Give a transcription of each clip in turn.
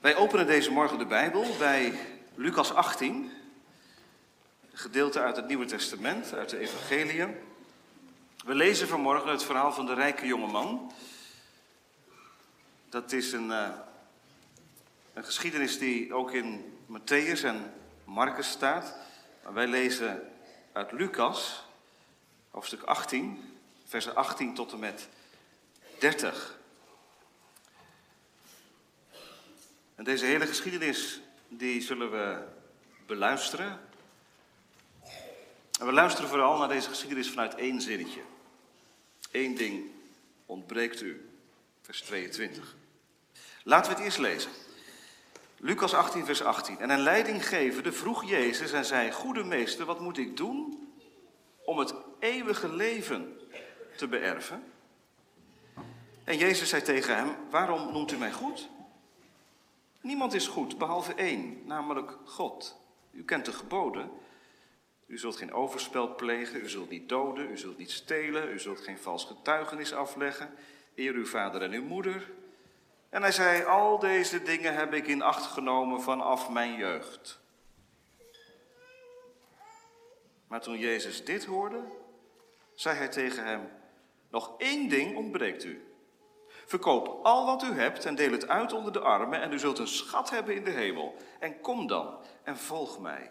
Wij openen deze morgen de Bijbel bij Lucas 18, een gedeelte uit het Nieuwe Testament, uit de Evangeliën. We lezen vanmorgen het verhaal van de rijke jongeman. Dat is een, uh, een geschiedenis die ook in Matthäus en Marcus staat. Maar wij lezen uit Lucas, hoofdstuk 18, versen 18 tot en met 30. En deze hele geschiedenis, die zullen we beluisteren. En we luisteren vooral naar deze geschiedenis vanuit één zinnetje. Eén ding ontbreekt u, vers 22. Laten we het eerst lezen. Lucas 18, vers 18. En een leidinggevende vroeg Jezus en zei: Goede meester, wat moet ik doen om het eeuwige leven te beërven? En Jezus zei tegen hem: Waarom noemt u mij goed? Niemand is goed behalve één, namelijk God. U kent de geboden. U zult geen overspel plegen, u zult niet doden, u zult niet stelen, u zult geen vals getuigenis afleggen. Eer uw vader en uw moeder. En hij zei, al deze dingen heb ik in acht genomen vanaf mijn jeugd. Maar toen Jezus dit hoorde, zei hij tegen hem, nog één ding ontbreekt u. Verkoop al wat u hebt en deel het uit onder de armen en u zult een schat hebben in de hemel. En kom dan en volg mij.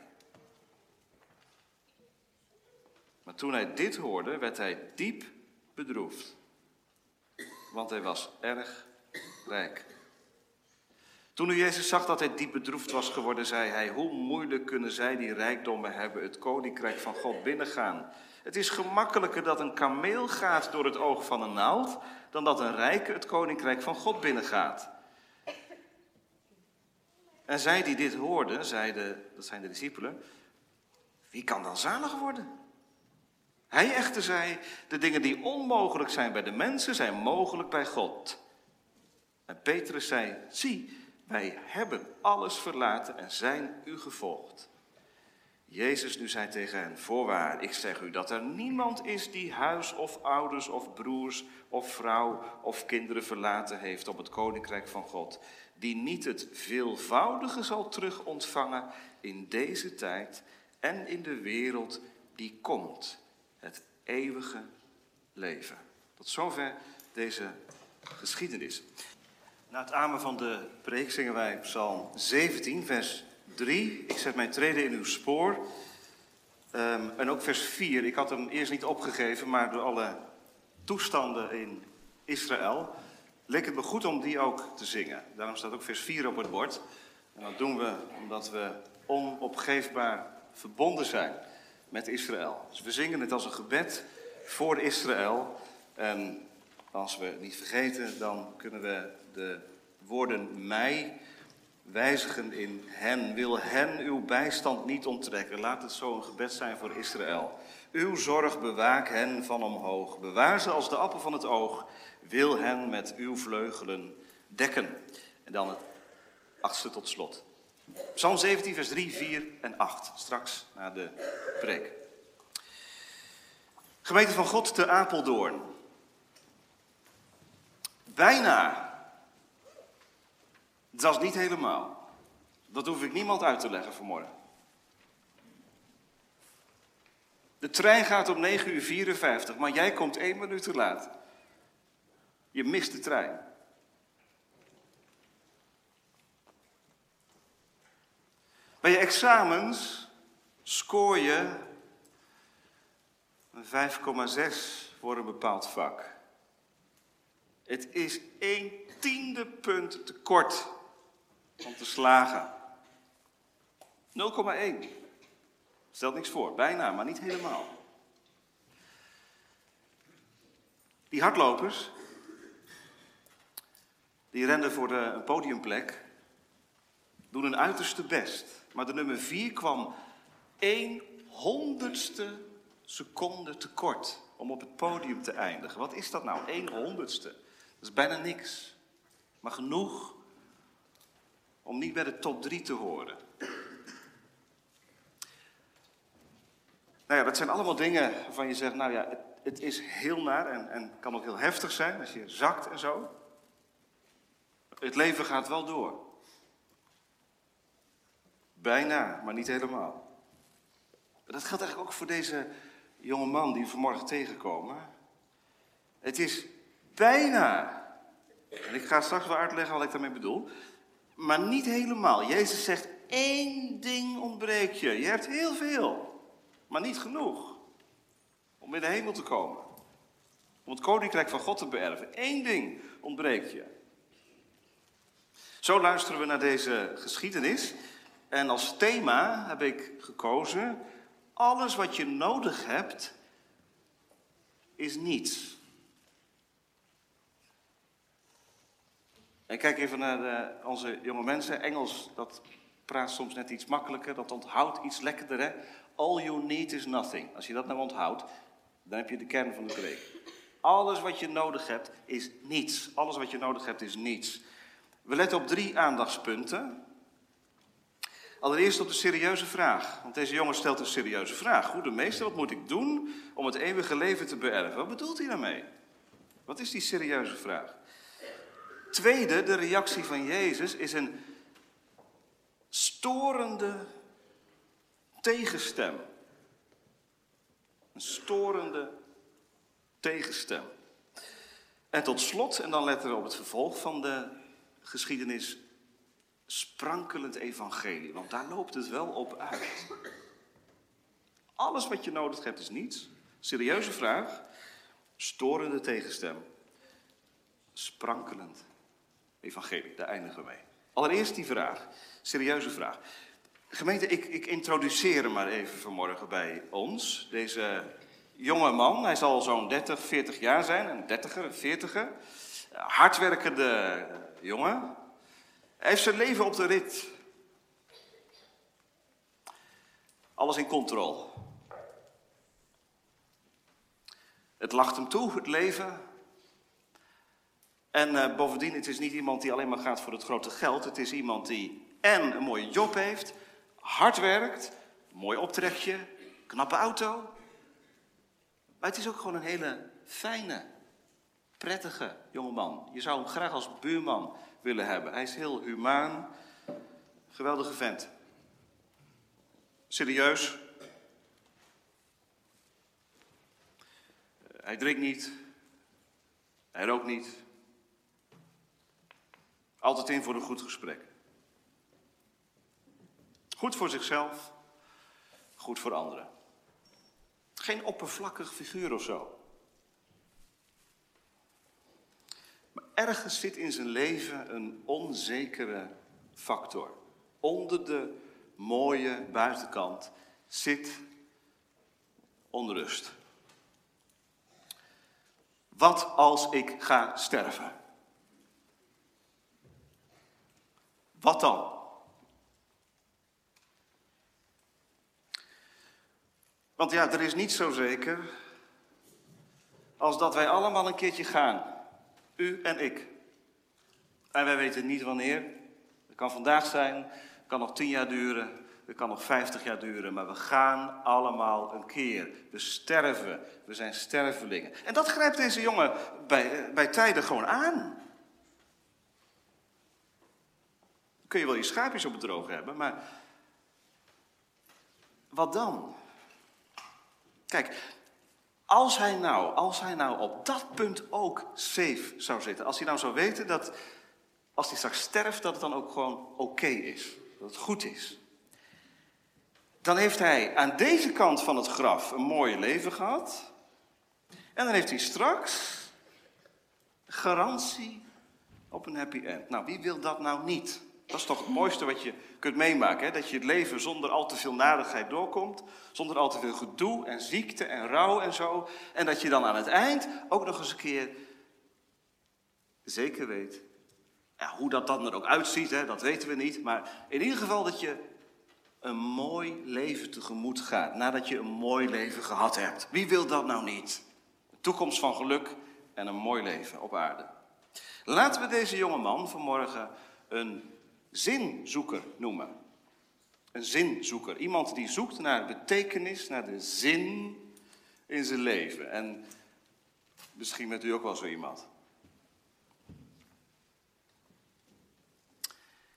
Maar toen hij dit hoorde, werd hij diep bedroefd. Want hij was erg rijk. Toen nu Jezus zag dat hij diep bedroefd was geworden, zei hij: Hoe moeilijk kunnen zij die rijkdommen hebben het koninkrijk van God binnengaan? Het is gemakkelijker dat een kameel gaat door het oog van een naald dan dat een rijke het koninkrijk van God binnengaat. En zij die dit hoorden, zeiden, dat zijn de discipelen, wie kan dan zalig worden? Hij echter zei, de dingen die onmogelijk zijn bij de mensen, zijn mogelijk bij God. En Petrus zei, zie, wij hebben alles verlaten en zijn u gevolgd. Jezus nu zei tegen hen, voorwaar, ik zeg u dat er niemand is die huis of ouders of broers of vrouw of kinderen verlaten heeft op het koninkrijk van God, die niet het veelvoudige zal terug ontvangen in deze tijd en in de wereld die komt, het eeuwige leven. Tot zover deze geschiedenis. Na het amen van de preek zingen wij Psalm 17, vers 3. Ik zet mijn treden in uw spoor. Um, en ook vers 4. Ik had hem eerst niet opgegeven, maar door alle toestanden in Israël leek het me goed om die ook te zingen. Daarom staat ook vers 4 op het bord. En dat doen we omdat we onopgeefbaar verbonden zijn met Israël. Dus we zingen het als een gebed voor Israël. En als we niet vergeten, dan kunnen we de woorden mij wijzigen in hen. Wil hen uw bijstand niet onttrekken. Laat het zo een gebed zijn voor Israël. Uw zorg bewaak hen van omhoog. Bewaar ze als de appel van het oog. Wil hen met uw vleugelen dekken. En dan het achtste tot slot. Psalm 17, vers 3, 4 en 8. Straks na de preek. Gemeente van God te Apeldoorn. Bijna dat is niet helemaal. Dat hoef ik niemand uit te leggen vanmorgen. De trein gaat om 9 uur 54, maar jij komt één minuut te laat. Je mist de trein. Bij je examens scoor je een 5,6 voor een bepaald vak. Het is één tiende punt te kort om te slagen. 0,1. Stelt niks voor, bijna, maar niet helemaal. Die hardlopers, die renden voor de, een podiumplek, doen hun uiterste best. Maar de nummer 4 kwam 1 honderdste seconde tekort om op het podium te eindigen. Wat is dat nou, 1 honderdste? Dat is bijna niks. Maar genoeg om niet bij de top 3 te horen. Nou ja, dat zijn allemaal dingen waarvan je zegt, nou ja, het, het is heel naar en, en kan ook heel heftig zijn als je zakt en zo. Het leven gaat wel door. Bijna, maar niet helemaal. Dat geldt eigenlijk ook voor deze jonge man die we vanmorgen tegenkomen. Het is bijna. En ik ga straks wel uitleggen wat ik daarmee bedoel. Maar niet helemaal. Jezus zegt, één ding ontbreekt je. Je hebt heel veel, maar niet genoeg. Om in de hemel te komen. Om het koninkrijk van God te beërven. Eén ding ontbreekt je. Zo luisteren we naar deze geschiedenis. En als thema heb ik gekozen: alles wat je nodig hebt is niets. En kijk even naar de, onze jonge mensen. Engels, dat praat soms net iets makkelijker, dat onthoudt iets lekkerder. Hè? All you need is nothing. Als je dat nou onthoudt, dan heb je de kern van de preek. Alles wat je nodig hebt is niets. Alles wat je nodig hebt is niets. We letten op drie aandachtspunten. Allereerst op de serieuze vraag. Want deze jongen stelt een serieuze vraag. Goede meester, wat moet ik doen om het eeuwige leven te beërven? Wat bedoelt hij daarmee? Wat is die serieuze vraag? Tweede, de reactie van Jezus is een storende tegenstem. Een storende tegenstem. En tot slot, en dan letten we op het vervolg van de geschiedenis, sprankelend evangelie. Want daar loopt het wel op uit. Alles wat je nodig hebt is niets. Serieuze vraag. Storende tegenstem. Sprankelend evangelie. Daar eindigen we mee. Allereerst die vraag. Serieuze vraag. Gemeente, ik, ik introduceer hem maar even vanmorgen bij ons. Deze jonge man, hij zal zo'n 30, 40 jaar zijn, een dertiger, een veertiger. Hardwerkende jongen. Hij heeft zijn leven op de rit. Alles in controle. Het lacht hem toe, het leven. En uh, bovendien, het is niet iemand die alleen maar gaat voor het grote geld. Het is iemand die en een mooie job heeft, hard werkt, mooi optrekje, knappe auto. Maar het is ook gewoon een hele fijne, prettige jongeman. Je zou hem graag als buurman willen hebben. Hij is heel humaan, geweldige vent. Serieus. Hij drinkt niet. Hij rookt niet. Altijd in voor een goed gesprek. Goed voor zichzelf, goed voor anderen. Geen oppervlakkig figuur of zo. Maar ergens zit in zijn leven een onzekere factor. Onder de mooie buitenkant zit onrust. Wat als ik ga sterven? Wat dan? Want ja, er is niet zo zeker als dat wij allemaal een keertje gaan. U en ik. En wij weten niet wanneer. Het kan vandaag zijn, het kan nog tien jaar duren, het kan nog vijftig jaar duren. Maar we gaan allemaal een keer. We sterven. We zijn stervelingen. En dat grijpt deze jongen bij, bij tijden gewoon aan. Kun je wel je schaapjes op het droog hebben, maar wat dan? Kijk, als hij nou, als hij nou op dat punt ook safe zou zitten, als hij nou zou weten dat als hij straks sterft, dat het dan ook gewoon oké is, dat het goed is. Dan heeft hij aan deze kant van het graf een mooi leven gehad. En dan heeft hij straks garantie op een happy end. Nou, wie wil dat nou niet? Dat is toch het mooiste wat je kunt meemaken. Hè? Dat je het leven zonder al te veel nadigheid doorkomt. Zonder al te veel gedoe en ziekte en rouw en zo. En dat je dan aan het eind ook nog eens een keer zeker weet. Ja, hoe dat dan er ook uitziet, hè, dat weten we niet. Maar in ieder geval dat je een mooi leven tegemoet gaat. Nadat je een mooi leven gehad hebt. Wie wil dat nou niet? Een toekomst van geluk en een mooi leven op aarde. Laten we deze jonge man vanmorgen een zinzoeker noemen. Een zinzoeker. Iemand die zoekt naar betekenis, naar de zin in zijn leven. En misschien bent u ook wel zo iemand.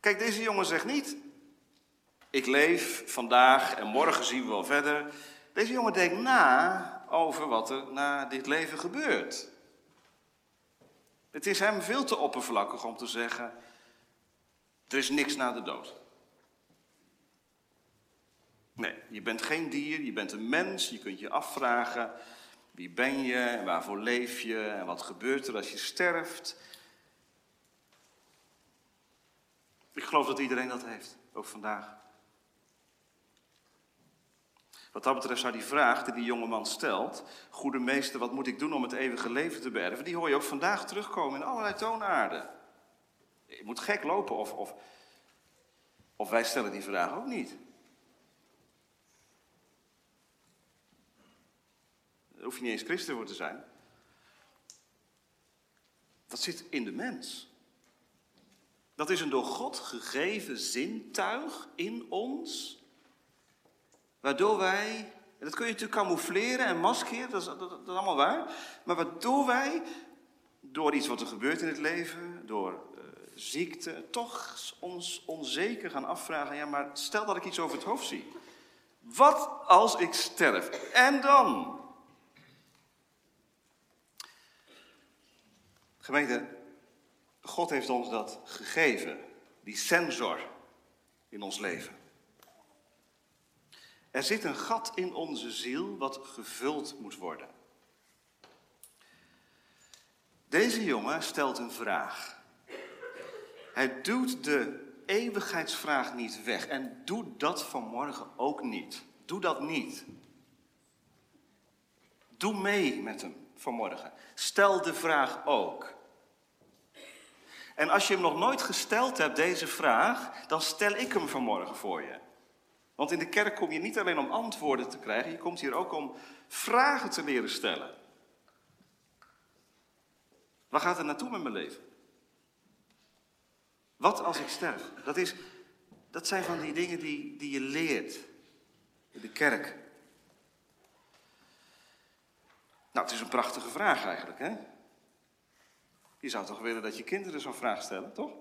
Kijk, deze jongen zegt niet: Ik leef vandaag en morgen zien we wel verder. Deze jongen denkt na over wat er na dit leven gebeurt. Het is hem veel te oppervlakkig om te zeggen: er is niks na de dood. Nee, je bent geen dier, je bent een mens. Je kunt je afvragen: wie ben je en waarvoor leef je en wat gebeurt er als je sterft? Ik geloof dat iedereen dat heeft, ook vandaag. Wat dat betreft zou die vraag die die jonge man stelt, goede meester, wat moet ik doen om het eeuwige leven te beërven, die hoor je ook vandaag terugkomen in allerlei toonaarden. Je moet gek lopen of, of, of wij stellen die vraag ook niet. Daar hoef je niet eens christen voor te zijn. Dat zit in de mens. Dat is een door God gegeven zintuig in ons, waardoor wij, en dat kun je natuurlijk camoufleren en maskeren, dat is, dat, is allemaal waar, maar waardoor wij, door iets wat er gebeurt in het leven, door ziekte, toch ons onzeker gaan afvragen, ja maar stel dat ik iets over het hoofd zie. Wat als ik sterf? En dan? Gemeente, God heeft ons dat gegeven, die sensor in ons leven. Er zit een gat in onze ziel wat gevuld moet worden. Deze jongen stelt een vraag. Hij doet de eeuwigheidsvraag niet weg en doe dat vanmorgen ook niet. Doe dat niet. Doe mee met hem vanmorgen. Stel de vraag ook. En als je hem nog nooit gesteld hebt, deze vraag, dan stel ik hem vanmorgen voor je. Want in de kerk kom je niet alleen om antwoorden te krijgen, je komt hier ook om vragen te leren stellen. Waar gaat het naartoe met mijn leven? Wat als ik sterf? Dat, is, dat zijn van die dingen die, die je leert in de kerk. Nou, het is een prachtige vraag eigenlijk, hè? Je zou toch willen dat je kinderen zo'n vraag stellen, toch?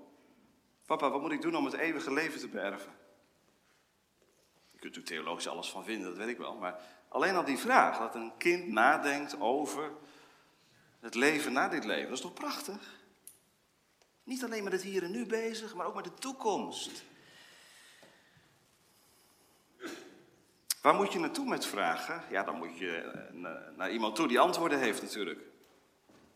Papa, wat moet ik doen om het eeuwige leven te beërven? Je kunt er theologisch alles van vinden, dat weet ik wel. Maar alleen al die vraag, dat een kind nadenkt over het leven na dit leven, dat is toch prachtig? Niet alleen met het hier en nu bezig, maar ook met de toekomst. Waar moet je naartoe met vragen? Ja, dan moet je eh, naar iemand toe die antwoorden heeft natuurlijk.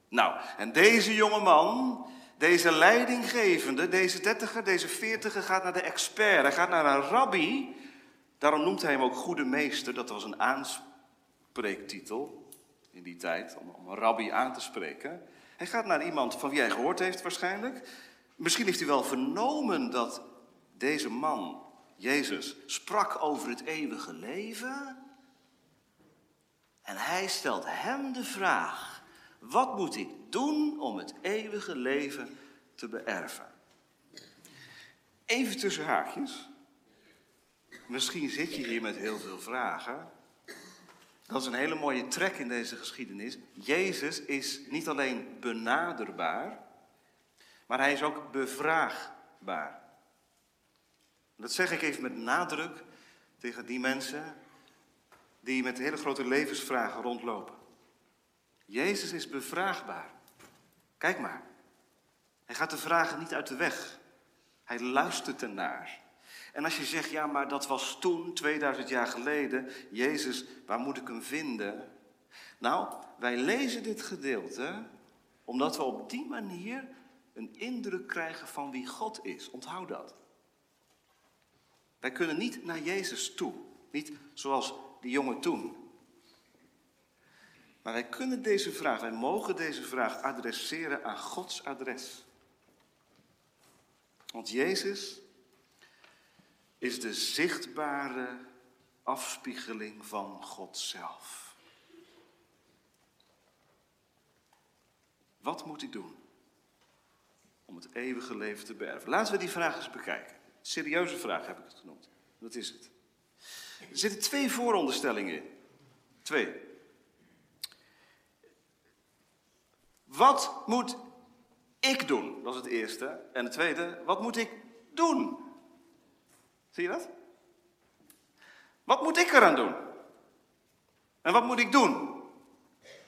Nou, en deze jonge man, deze leidinggevende, deze dertiger, deze veertiger gaat naar de expert. Hij gaat naar een rabbi. Daarom noemt hij hem ook goede meester. Dat was een aanspreektitel in die tijd, om, om een rabbi aan te spreken. Hij gaat naar iemand van wie hij gehoord heeft waarschijnlijk. Misschien heeft hij wel vernomen dat deze man, Jezus, sprak over het eeuwige leven. En hij stelt hem de vraag. Wat moet ik doen om het eeuwige leven te beërven? Even tussen haakjes. Misschien zit je hier met heel veel vragen. Dat is een hele mooie trek in deze geschiedenis. Jezus is niet alleen benaderbaar, maar hij is ook bevraagbaar. Dat zeg ik even met nadruk tegen die mensen die met hele grote levensvragen rondlopen. Jezus is bevraagbaar. Kijk maar. Hij gaat de vragen niet uit de weg. Hij luistert ernaar. En als je zegt, ja, maar dat was toen, 2000 jaar geleden, Jezus, waar moet ik hem vinden? Nou, wij lezen dit gedeelte omdat we op die manier een indruk krijgen van wie God is. Onthoud dat. Wij kunnen niet naar Jezus toe. Niet zoals die jongen toen. Maar wij kunnen deze vraag, wij mogen deze vraag adresseren aan Gods adres. Want Jezus is de zichtbare afspiegeling van God zelf. Wat moet ik doen om het eeuwige leven te beërven? Laten we die vraag eens bekijken. Serieuze vraag heb ik het genoemd. Dat is het. Er zitten twee vooronderstellingen in. Twee. Wat moet ik doen? Dat is het eerste. En het tweede, wat moet ik doen? Zie je dat? Wat moet ik eraan doen? En wat moet ik doen?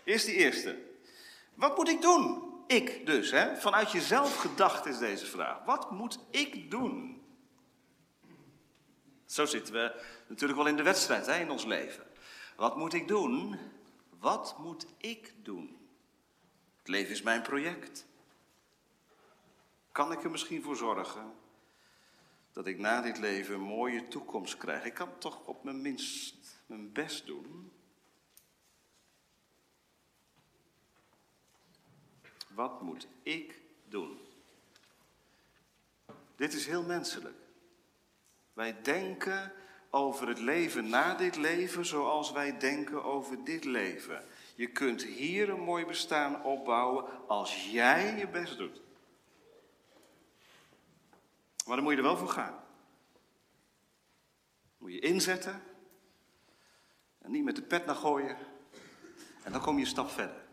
Eerst die eerste. Wat moet ik doen? Ik dus, hè? Vanuit jezelf gedacht is deze vraag. Wat moet ik doen? Zo zitten we natuurlijk wel in de wedstrijd hè, in ons leven. Wat moet ik doen? Wat moet ik doen? Het leven is mijn project. Kan ik er misschien voor zorgen dat ik na dit leven een mooie toekomst krijg? Ik kan toch op mijn minst mijn best doen. Wat moet ik doen? Dit is heel menselijk. Wij denken over het leven na dit leven zoals wij denken over dit leven. Je kunt hier een mooi bestaan opbouwen als jij je best doet. Maar dan moet je er wel voor gaan. Moet je inzetten en niet met de pet naar gooien. En dan kom je een stap verder.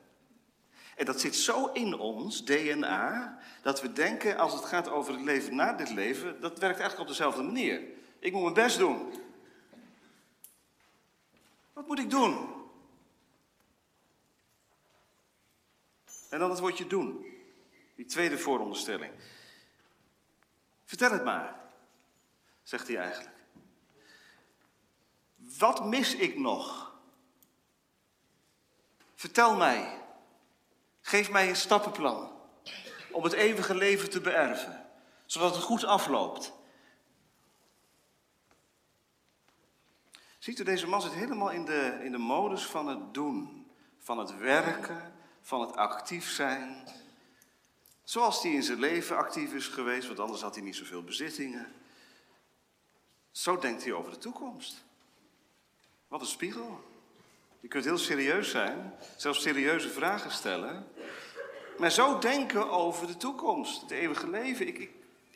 En dat zit zo in ons, DNA, dat we denken als het gaat over het leven na dit leven, dat werkt eigenlijk op dezelfde manier. Ik moet mijn best doen. Wat moet ik doen? En dan het woordje doen. Die tweede vooronderstelling. Vertel het maar, zegt hij eigenlijk. Wat mis ik nog? Vertel mij. Geef mij een stappenplan om het eeuwige leven te beërven, zodat het goed afloopt. Ziet u, deze man zit helemaal in de, in de modus van het doen, van het werken, van het actief zijn. Zoals hij in zijn leven actief is geweest, want anders had hij niet zoveel bezittingen. Zo denkt hij over de toekomst. Wat een spiegel. Je kunt heel serieus zijn, zelfs serieuze vragen stellen. Maar zo denken over de toekomst, het eeuwige leven. Ik, ik,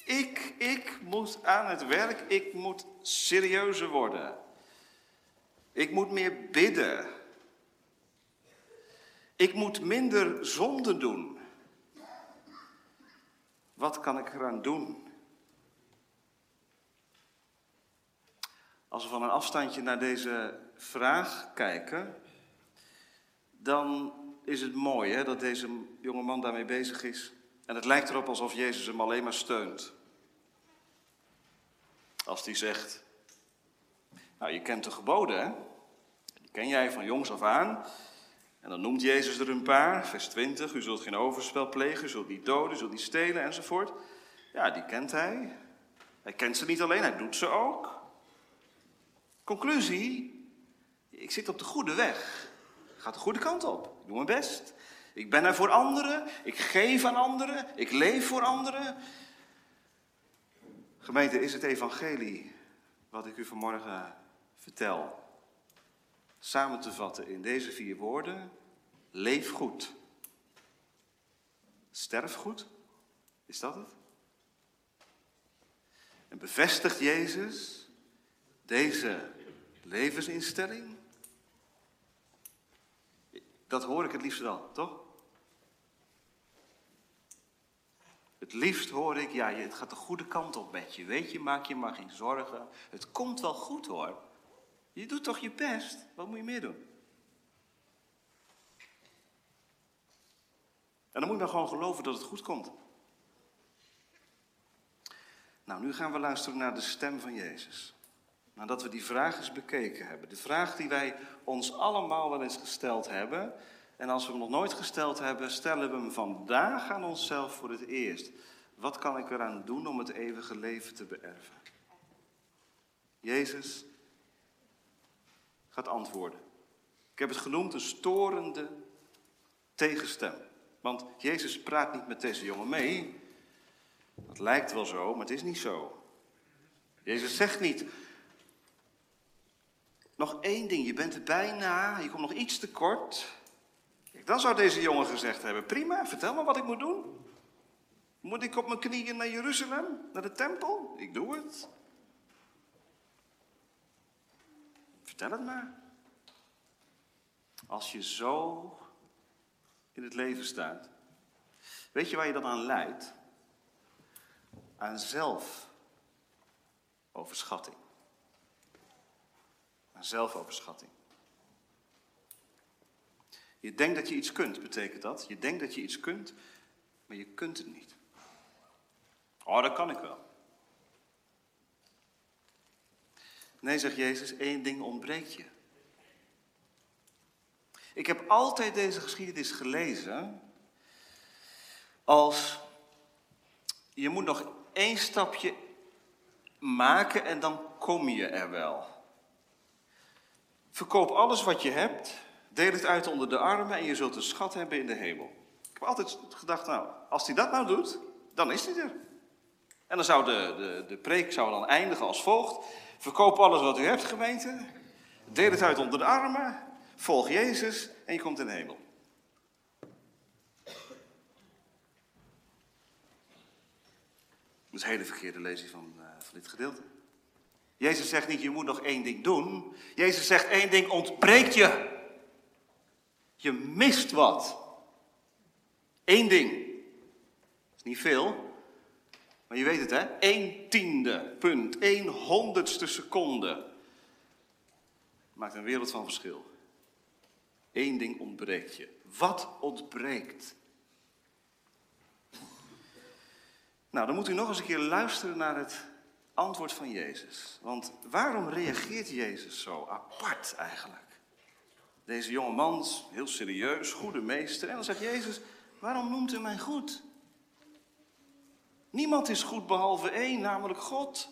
ik, ik moet aan het werk, ik moet serieuzer worden. Ik moet meer bidden. Ik moet minder zonde doen. Wat kan ik eraan doen? Als we van een afstandje naar deze vraag kijken, dan is het mooi hè, dat deze jonge man daarmee bezig is. En het lijkt erop alsof Jezus hem alleen maar steunt. Als hij zegt, nou je kent de geboden hè, die ken jij van jongs af aan. En dan noemt Jezus er een paar, vers 20, u zult geen overspel plegen, u zult niet doden, u zult niet stelen enzovoort. Ja, die kent hij. Hij kent ze niet alleen, hij doet ze ook. Conclusie, ik zit op de goede weg. Ik ga de goede kant op. Ik doe mijn best. Ik ben er voor anderen. Ik geef aan anderen. Ik leef voor anderen. Gemeente, is het evangelie wat ik u vanmorgen vertel samen te vatten in deze vier woorden. Leef goed. Sterf goed. Is dat het? En bevestigt Jezus deze levensinstelling? Dat hoor ik het liefst wel, toch? Het liefst hoor ik, ja, het gaat de goede kant op met je. Weet je, maak je maar geen zorgen. Het komt wel goed hoor. Je doet toch je best? Wat moet je meer doen? En dan moet je maar gewoon geloven dat het goed komt. Nou, nu gaan we luisteren naar de stem van Jezus. Nadat we die vraag eens bekeken hebben. De vraag die wij ons allemaal wel eens gesteld hebben. En als we hem nog nooit gesteld hebben, stellen we hem vandaag aan onszelf voor het eerst. Wat kan ik eraan doen om het eeuwige leven te beërven? Jezus gaat antwoorden. Ik heb het genoemd een storende tegenstem. Want Jezus praat niet met deze jongen mee. Dat lijkt wel zo, maar het is niet zo. Jezus zegt niet, nog één ding, je bent er bijna, je komt nog iets te kort. Dan zou deze jongen gezegd hebben, prima, vertel me wat ik moet doen. Moet ik op mijn knieën naar Jeruzalem, naar de tempel? Ik doe het. Vertel het maar. Als je zo in het leven staat, weet je waar je dan aan leidt? Aan zelfoverschatting. aan zelfoverschatting. Je denkt dat je iets kunt, betekent dat. Je denkt dat je iets kunt, maar je kunt het niet. Oh, dat kan ik wel. Nee, zegt Jezus, één ding ontbreekt je. Ik heb altijd deze geschiedenis gelezen als je moet nog één stapje maken en dan kom je er wel. Verkoop alles wat je hebt, deel het uit onder de armen en je zult een schat hebben in de hemel. Ik heb altijd gedacht, nou, als hij dat nou doet, dan is hij er. En dan zou de, de, de preek zou dan eindigen als volgt. Verkoop alles wat u hebt, gemeente. Deel het uit onder de armen. Volg Jezus en je komt in de hemel. Dat is een hele verkeerde lezing van, uh, van dit gedeelte. Jezus zegt niet, je moet nog één ding doen. Jezus zegt, één ding ontbreekt je. Je mist wat. Eén ding. Dat is niet veel, maar je weet het hè. Eén tiende punt, één honderdste seconde. Maakt een wereld van verschil. Eén ding ontbreekt je. Wat ontbreekt? Nou, dan moet u nog eens een keer luisteren naar het antwoord van Jezus. Want waarom reageert Jezus zo apart eigenlijk? Deze jonge man, heel serieus, goede meester. En dan zegt Jezus, waarom noemt u mij goed? Niemand is goed behalve één, namelijk God.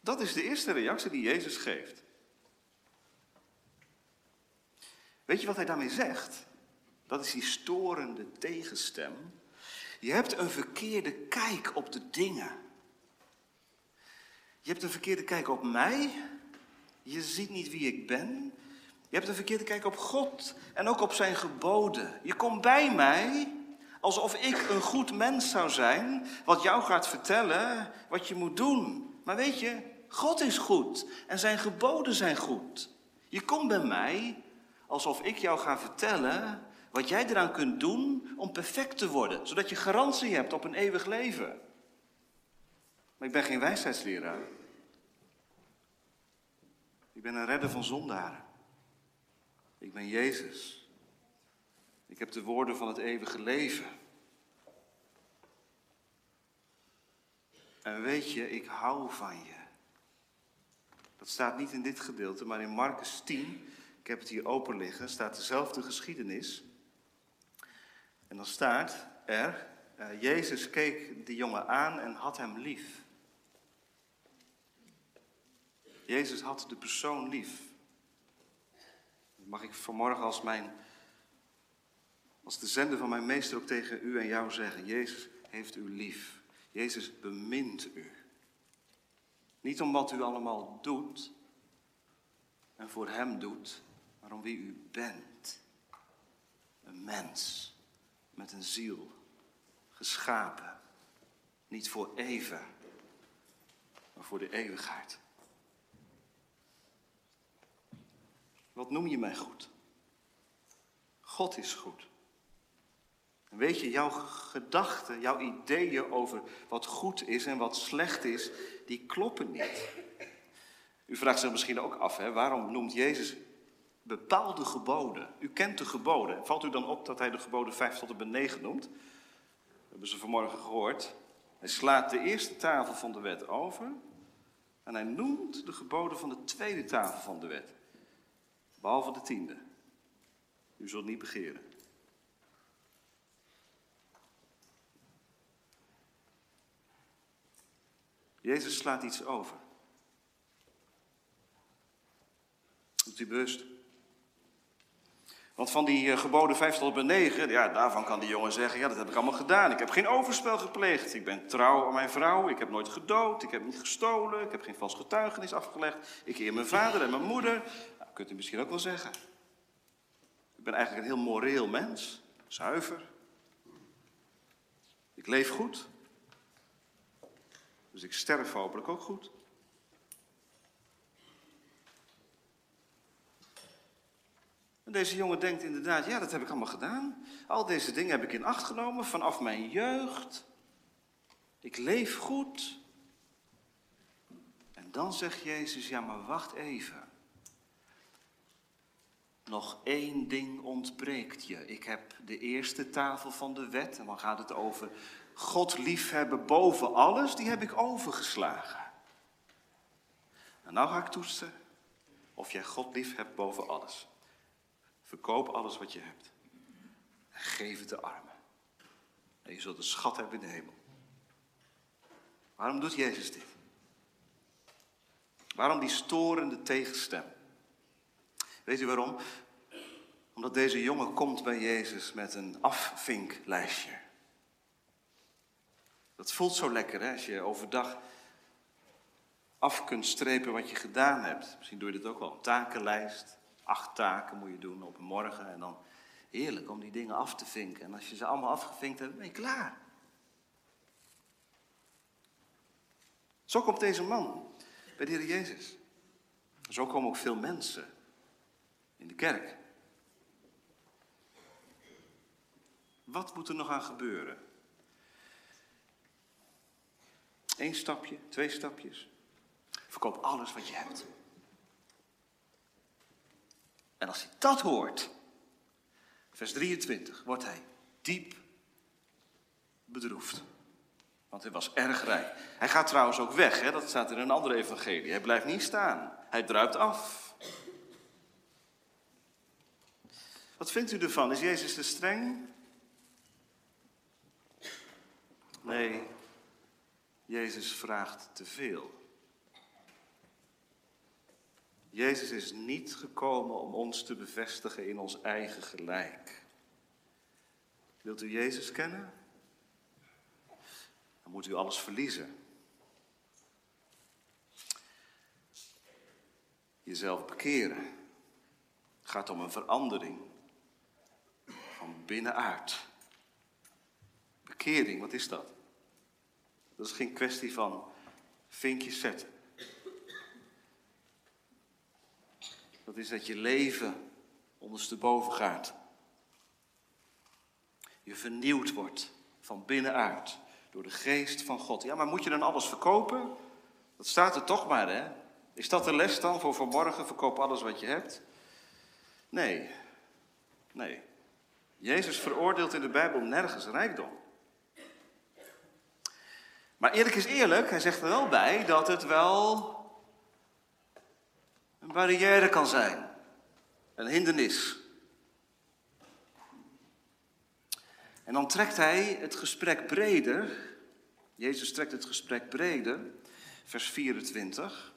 Dat is de eerste reactie die Jezus geeft. Weet je wat hij daarmee zegt? Dat is die storende tegenstem. Je hebt een verkeerde kijk op de dingen. Je hebt een verkeerde kijk op mij. Je ziet niet wie ik ben. Je hebt een verkeerde kijk op God en ook op zijn geboden. Je komt bij mij alsof ik een goed mens zou zijn, wat jou gaat vertellen wat je moet doen. Maar weet je, God is goed en zijn geboden zijn goed. Je komt bij mij alsof ik jou ga vertellen wat jij eraan kunt doen om perfect te worden, zodat je garantie hebt op een eeuwig leven. Maar ik ben geen wijsheidsleraar. Ik ben een redder van zondaren. Ik ben Jezus. Ik heb de woorden van het eeuwige leven. En weet je, ik hou van je. Dat staat niet in dit gedeelte, maar in Marcus 10 ik heb het hier open liggen, staat dezelfde geschiedenis. En dan staat er, uh, Jezus keek die jongen aan en had hem lief. Jezus had de persoon lief. Mag ik vanmorgen als mijn, als de zender van mijn meester ook tegen u en jou zeggen. Jezus heeft u lief. Jezus bemint u. Niet om wat u allemaal doet en voor hem doet, maar om wie u bent. Een mens met een ziel, geschapen, niet voor even, maar voor de eeuwigheid. Wat noem je mij goed? God is goed. Weet je, jouw gedachten, jouw ideeën over wat goed is en wat slecht is, die kloppen niet. U vraagt zich misschien ook af, hè, waarom noemt Jezus bepaalde geboden. U kent de geboden. Valt u dan op dat hij de geboden 5 tot en met 9 noemt? We hebben ze vanmorgen gehoord. Hij slaat de eerste tafel van de wet over. En hij noemt de geboden van de tweede tafel van de wet. Behalve de tiende. U zult niet begeren. Jezus slaat iets over. Doet u bewust? Want van die eh, geboden 5 tot en 9, ja, daarvan kan die jongen zeggen, ja, dat heb ik allemaal gedaan. Ik heb geen overspel gepleegd. Ik ben trouw aan mijn vrouw. Ik heb nooit gedood. Ik heb niet gestolen. Ik heb geen vals getuigenis afgelegd. Ik eer mijn vader en mijn moeder. Nou, kunt u misschien ook wel zeggen. Ik ben eigenlijk een heel moreel mens. Zuiver. Ik leef goed. Dus ik sterf hopelijk ook goed. En deze jongen denkt inderdaad, ja, dat heb ik allemaal gedaan. Al deze dingen heb ik in acht genomen vanaf mijn jeugd. Ik leef goed. En dan zegt Jezus, ja maar wacht even. Nog één ding ontbreekt je. Ik heb de eerste tafel van de wet, en dan gaat het over God liefhebben boven alles, die heb ik overgeslagen. En nou ga ik toetsen of jij God lief hebt boven alles. Verkoop alles wat je hebt. En geef het de armen. En je zult een schat hebben in de hemel. Waarom doet Jezus dit? Waarom die storende tegenstem? Weet u waarom? Omdat deze jongen komt bij Jezus met een afvinklijstje. Dat voelt zo lekker hè, als je overdag af kunt strepen wat je gedaan hebt. Misschien doe je dit ook wel. Een takenlijst. Acht taken moet je doen op een morgen. En dan heerlijk om die dingen af te vinken. En als je ze allemaal afgevinkt hebt, ben je klaar. Zo komt deze man bij de Heer Jezus. Zo komen ook veel mensen in de kerk. Wat moet er nog aan gebeuren? Eén stapje, twee stapjes. Verkoop alles wat je hebt. En als hij dat hoort, vers 23, wordt hij diep bedroefd. Want hij was erg rijk. Hij gaat trouwens ook weg, hè? dat staat in een andere evangelie. Hij blijft niet staan. Hij druipt af. Wat vindt u ervan? Is Jezus te streng? Nee, Jezus vraagt te veel. Jezus is niet gekomen om ons te bevestigen in ons eigen gelijk. Wilt u Jezus kennen? Dan moet u alles verliezen. Jezelf bekeren. Gaat om een verandering van binnenuit. Bekering, wat is dat? Dat is geen kwestie van vinkjes zetten. Dat is dat je leven ondersteboven gaat. Je vernieuwd wordt van binnenuit door de geest van God. Ja, maar moet je dan alles verkopen? Dat staat er toch maar, hè? Is dat de les dan voor vanmorgen? Verkoop alles wat je hebt? Nee, nee. Jezus veroordeelt in de Bijbel nergens rijkdom. Maar eerlijk is eerlijk, hij zegt er wel bij dat het wel een barrière kan zijn. Een hindernis. En dan trekt hij het gesprek breder. Jezus trekt het gesprek breder. Vers 24.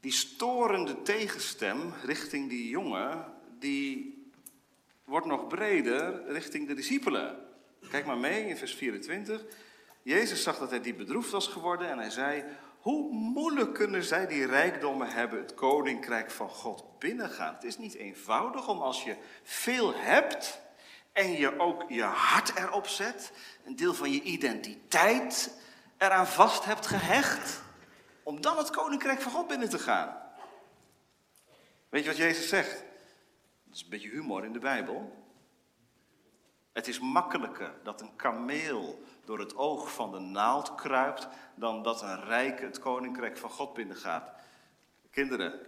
Die storende tegenstem richting die jongen, die wordt nog breder richting de discipelen. Kijk maar mee in vers 24. Jezus zag dat hij diep bedroefd was geworden en hij zei: Hoe moeilijk kunnen zij die rijkdommen hebben, het koninkrijk van God binnengaan? Het is niet eenvoudig om als je veel hebt en je ook je hart erop zet, een deel van je identiteit eraan vast hebt gehecht, om dan het koninkrijk van God binnen te gaan. Weet je wat Jezus zegt? Dat is een beetje humor in de Bijbel. Het is makkelijker dat een kameel door het oog van de naald kruipt, dan dat een rijke het koninkrijk van God binnengaat. Kinderen,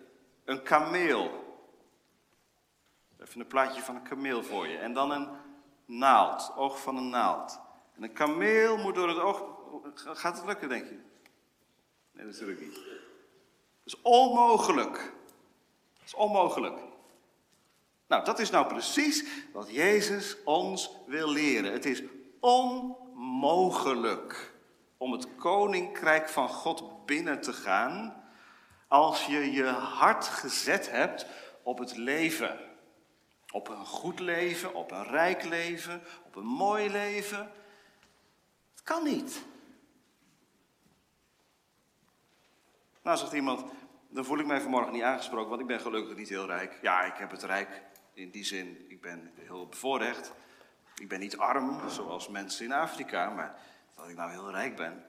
een kameel. Even een plaatje van een kameel voor je. En dan een naald, oog van een naald. En een kameel moet door het oog. Gaat het lukken, denk je? Nee, natuurlijk niet. Dat is onmogelijk. Dat is onmogelijk. Nou, dat is nou precies wat Jezus ons wil leren. Het is onmogelijk om het koninkrijk van God binnen te gaan als je je hart gezet hebt op het leven. Op een goed leven, op een rijk leven, op een mooi leven. Het kan niet. Nou, zegt iemand, dan voel ik mij vanmorgen niet aangesproken, want ik ben gelukkig niet heel rijk. Ja, ik heb het rijk in die zin, ik ben heel bevoorrecht. Ik ben niet arm, zoals mensen in Afrika, maar dat ik nou heel rijk ben.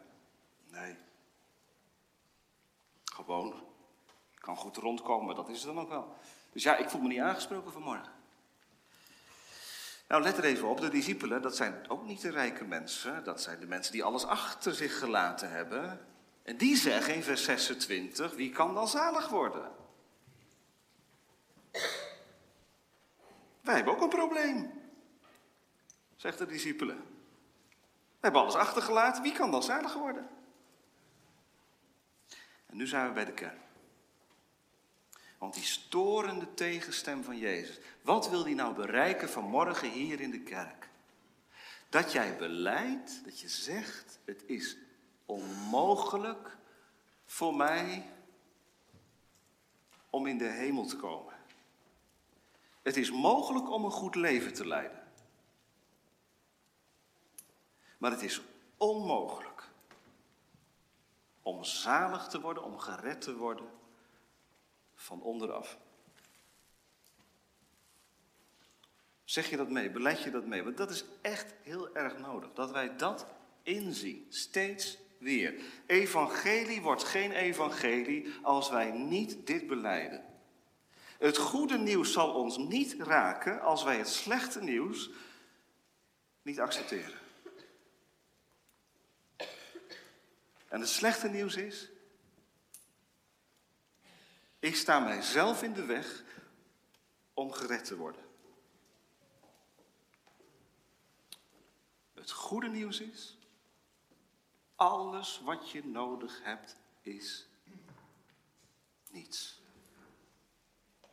Nee. Gewoon. Ik kan goed rondkomen, dat is het dan ook wel. Dus ja, ik voel me niet aangesproken vanmorgen. Nou, let er even op, de discipelen, dat zijn ook niet de rijke mensen. Dat zijn de mensen die alles achter zich gelaten hebben. En die zeggen in vers 26, wie kan dan zalig worden? Wij hebben ook een probleem, zegt de discipelen. We hebben alles achtergelaten, wie kan dan zalig worden? En nu zijn we bij de kern. Want die storende tegenstem van Jezus, wat wil die nou bereiken vanmorgen hier in de kerk? Dat jij beleidt, dat je zegt, het is onmogelijk voor mij om in de hemel te komen. Het is mogelijk om een goed leven te leiden. Maar het is onmogelijk om zalig te worden, om gered te worden van onderaf. Zeg je dat mee? Beleid je dat mee? Want dat is echt heel erg nodig. Dat wij dat inzien. Steeds weer. Evangelie wordt geen evangelie als wij niet dit beleiden. Het goede nieuws zal ons niet raken als wij het slechte nieuws niet accepteren. En het slechte nieuws is, ik sta mijzelf in de weg om gered te worden. Het goede nieuws is, alles wat je nodig hebt is niets.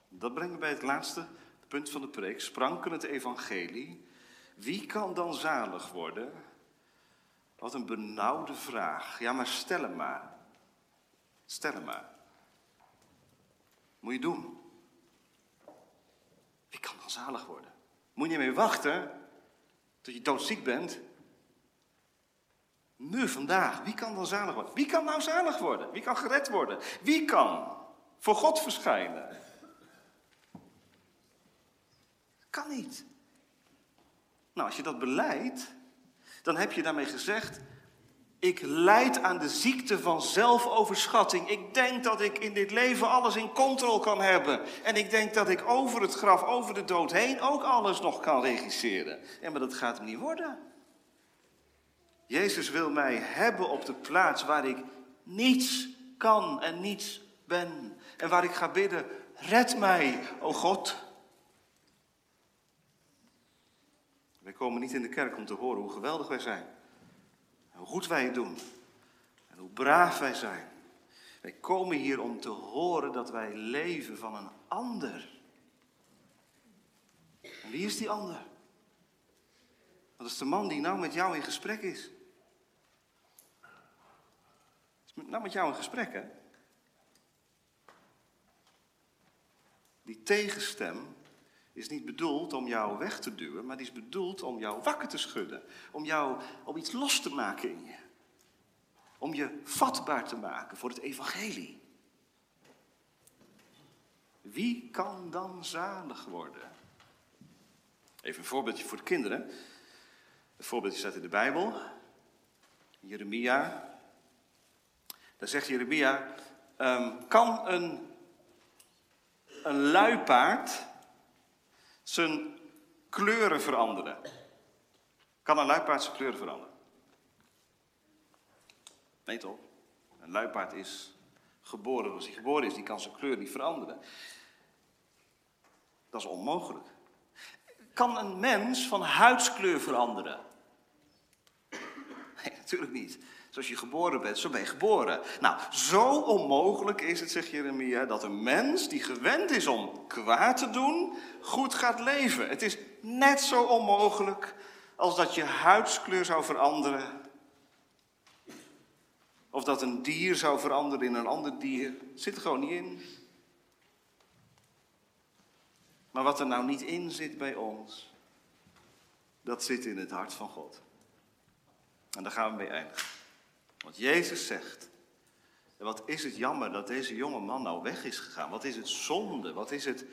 Dat brengt me bij het laatste punt van de preek, spranken het evangelie. Wie kan dan zalig worden? Wat een benauwde vraag. Ja, maar stel hem maar. Stel hem maar. Moet je doen. Wie kan dan zalig worden? Moet je meer wachten tot je doodziek bent. Nu, vandaag. Wie kan dan zalig worden? Wie kan nou zalig worden? Wie kan gered worden? Wie kan voor God verschijnen? Kan niet. Nou, als je dat beleidt, dan heb je daarmee gezegd: ik lijd aan de ziekte van zelfoverschatting. Ik denk dat ik in dit leven alles in controle kan hebben. En ik denk dat ik over het graf, over de dood heen ook alles nog kan regisseren. En maar dat gaat hem niet worden. Jezus wil mij hebben op de plaats waar ik niets kan en niets ben. En waar ik ga bidden, red mij, o God. Wij komen niet in de kerk om te horen hoe geweldig wij zijn. Hoe goed wij het doen. En hoe braaf wij zijn. Wij komen hier om te horen dat wij leven van een ander. En wie is die ander? Dat is de man die nou met jou in gesprek is. Is nou met jou in gesprek, hè? Die tegenstem is niet bedoeld om jou weg te duwen, maar die is bedoeld om jou wakker te schudden. Om jou om iets los te maken in je. Om je vatbaar te maken voor het evangelie. Wie kan dan zalig worden? Even een voorbeeldje voor de kinderen. Het voorbeeldje staat in de Bijbel. Jeremia. Daar zegt Jeremia, um, kan een, een luipaard zijn kleuren veranderen. Kan een luipaard zijn kleuren veranderen? Nee toch? Een luipaard is geboren als hij geboren is, die kan zijn kleur niet veranderen. Dat is onmogelijk. Kan een mens van huidskleur veranderen? Nee, natuurlijk niet. Zoals je geboren bent, zo ben je geboren. Nou, zo onmogelijk is het, zegt Jeremia, dat een mens die gewend is om kwaad te doen, goed gaat leven. Het is net zo onmogelijk als dat je huidskleur zou veranderen. Of dat een dier zou veranderen in een ander dier. Zit er gewoon niet in. Maar wat er nou niet in zit bij ons, dat zit in het hart van God. En daar gaan we mee eindigen. Want Jezus zegt, en wat is het jammer dat deze jonge man nou weg is gegaan. Wat is het zonde, wat is het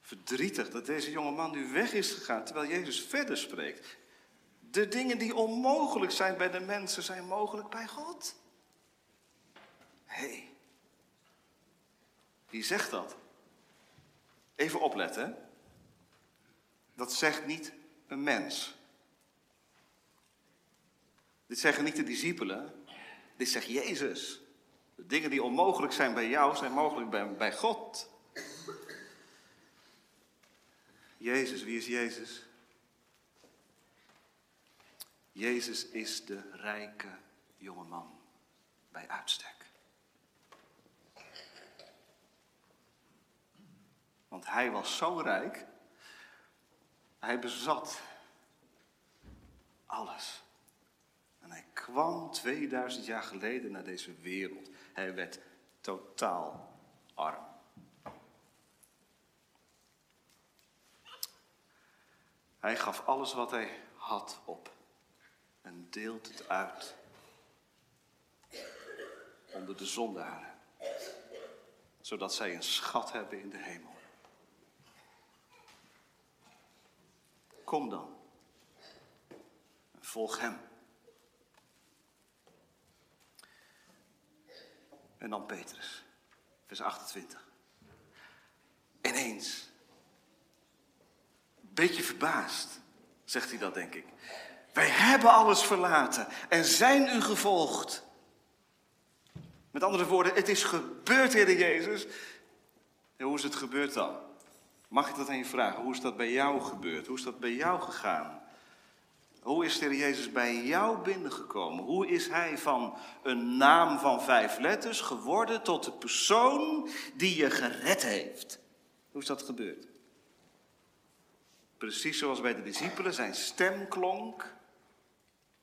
verdrietig dat deze jonge man nu weg is gegaan. Terwijl Jezus verder spreekt. De dingen die onmogelijk zijn bij de mensen zijn mogelijk bij God. Hé, hey, wie zegt dat? Even opletten. Dat zegt niet een mens. Dit zeggen niet de discipelen. Dit zegt Jezus. De dingen die onmogelijk zijn bij jou, zijn mogelijk bij, bij God. Jezus, wie is Jezus? Jezus is de rijke jongeman bij uitstek. Want hij was zo rijk, hij bezat alles. En kwam 2000 jaar geleden naar deze wereld. Hij werd totaal arm. Hij gaf alles wat hij had op en deelt het uit onder de zondaren, zodat zij een schat hebben in de hemel. Kom dan. Volg hem. En dan Petrus, vers 28. Ineens, beetje verbaasd, zegt hij dat, denk ik. Wij hebben alles verlaten en zijn u gevolgd. Met andere woorden, het is gebeurd, Heer Jezus. En hoe is het gebeurd dan? Mag ik dat aan je vragen? Hoe is dat bij jou gebeurd? Hoe is dat bij jou gegaan? Hoe is de Jezus bij jou binnengekomen? Hoe is hij van een naam van vijf letters geworden tot de persoon die je gered heeft? Hoe is dat gebeurd? Precies zoals bij de discipelen, zijn stem klonk.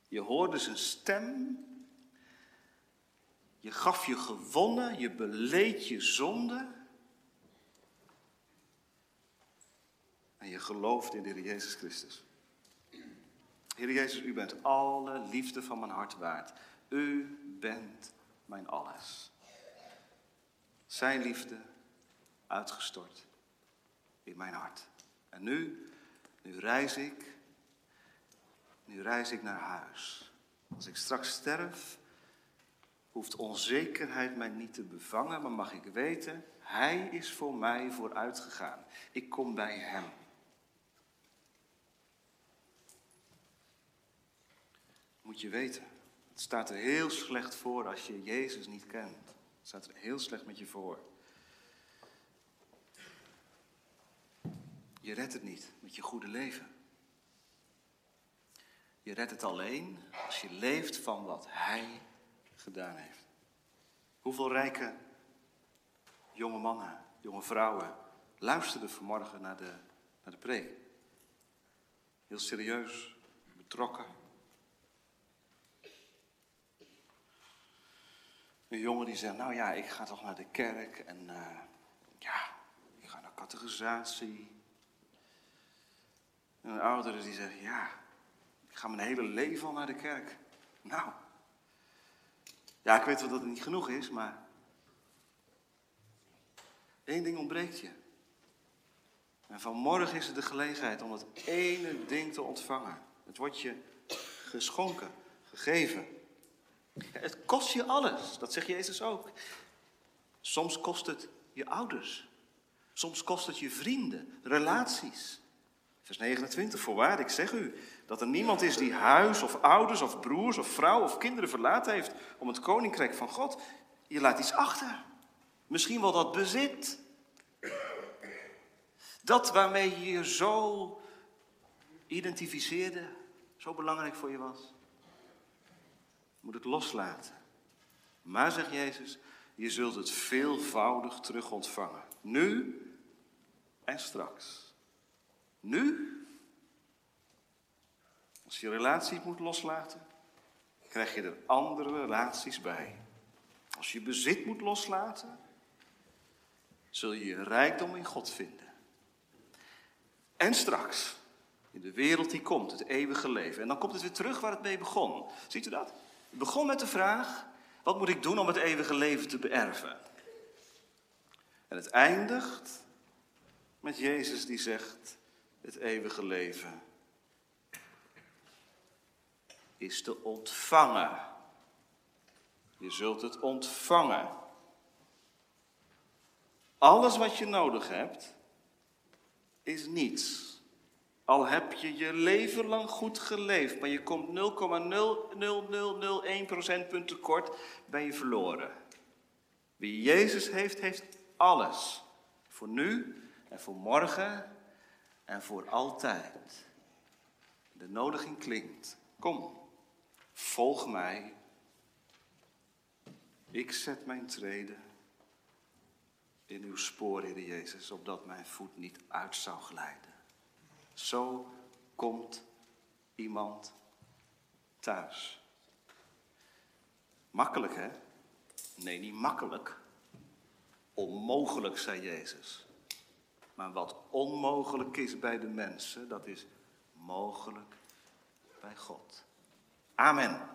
Je hoorde zijn stem. Je gaf je gewonnen, je beleed je zonde. En je gelooft in de Jezus Christus. Heer Jezus, u bent alle liefde van mijn hart waard. U bent mijn alles. Zijn liefde uitgestort in mijn hart. En nu, nu reis ik, nu reis ik naar huis. Als ik straks sterf, hoeft onzekerheid mij niet te bevangen, maar mag ik weten, Hij is voor mij vooruitgegaan. Ik kom bij Hem. Moet je weten. Het staat er heel slecht voor als je Jezus niet kent. Het staat er heel slecht met je voor. Je redt het niet met je goede leven. Je redt het alleen als je leeft van wat Hij gedaan heeft. Hoeveel rijke jonge mannen, jonge vrouwen luisterden vanmorgen naar de, naar de preek? Heel serieus, betrokken. Een jongen die zegt, nou ja, ik ga toch naar de kerk en uh, ja, ik ga naar categorisatie. En een oudere die zegt, ja, ik ga mijn hele leven al naar de kerk. Nou, ja, ik weet wel dat het niet genoeg is, maar één ding ontbreekt je. En vanmorgen is het de gelegenheid om dat ene ding te ontvangen. Het wordt je geschonken, gegeven. Het kost je alles, dat zegt Jezus ook. Soms kost het je ouders. Soms kost het je vrienden, relaties. Vers 29, voorwaar, ik zeg u, dat er niemand is die huis of ouders of broers of vrouw of kinderen verlaten heeft om het koninkrijk van God. Je laat iets achter. Misschien wel dat bezit. Dat waarmee je je zo identificeerde, zo belangrijk voor je was moet het loslaten. Maar, zegt Jezus, je zult het veelvoudig terug ontvangen. Nu en straks. Nu, als je relatie moet loslaten, krijg je er andere relaties bij. Als je bezit moet loslaten, zul je je rijkdom in God vinden. En straks, in de wereld die komt, het eeuwige leven. En dan komt het weer terug waar het mee begon. Ziet u dat? Begon met de vraag, wat moet ik doen om het eeuwige leven te beërven? En het eindigt met Jezus die zegt, het eeuwige leven is te ontvangen. Je zult het ontvangen. Alles wat je nodig hebt, is niets. Al heb je je leven lang goed geleefd, maar je komt 0,0001 procentpunt tekort, ben je verloren. Wie Jezus heeft, heeft alles. Voor nu en voor morgen en voor altijd. De nodiging klinkt. Kom, volg mij. Ik zet mijn treden in uw spoor, Heer Jezus, opdat mijn voet niet uit zou glijden. Zo komt iemand thuis. Makkelijk, hè? Nee, niet makkelijk. Onmogelijk, zei Jezus. Maar wat onmogelijk is bij de mensen, dat is mogelijk bij God. Amen.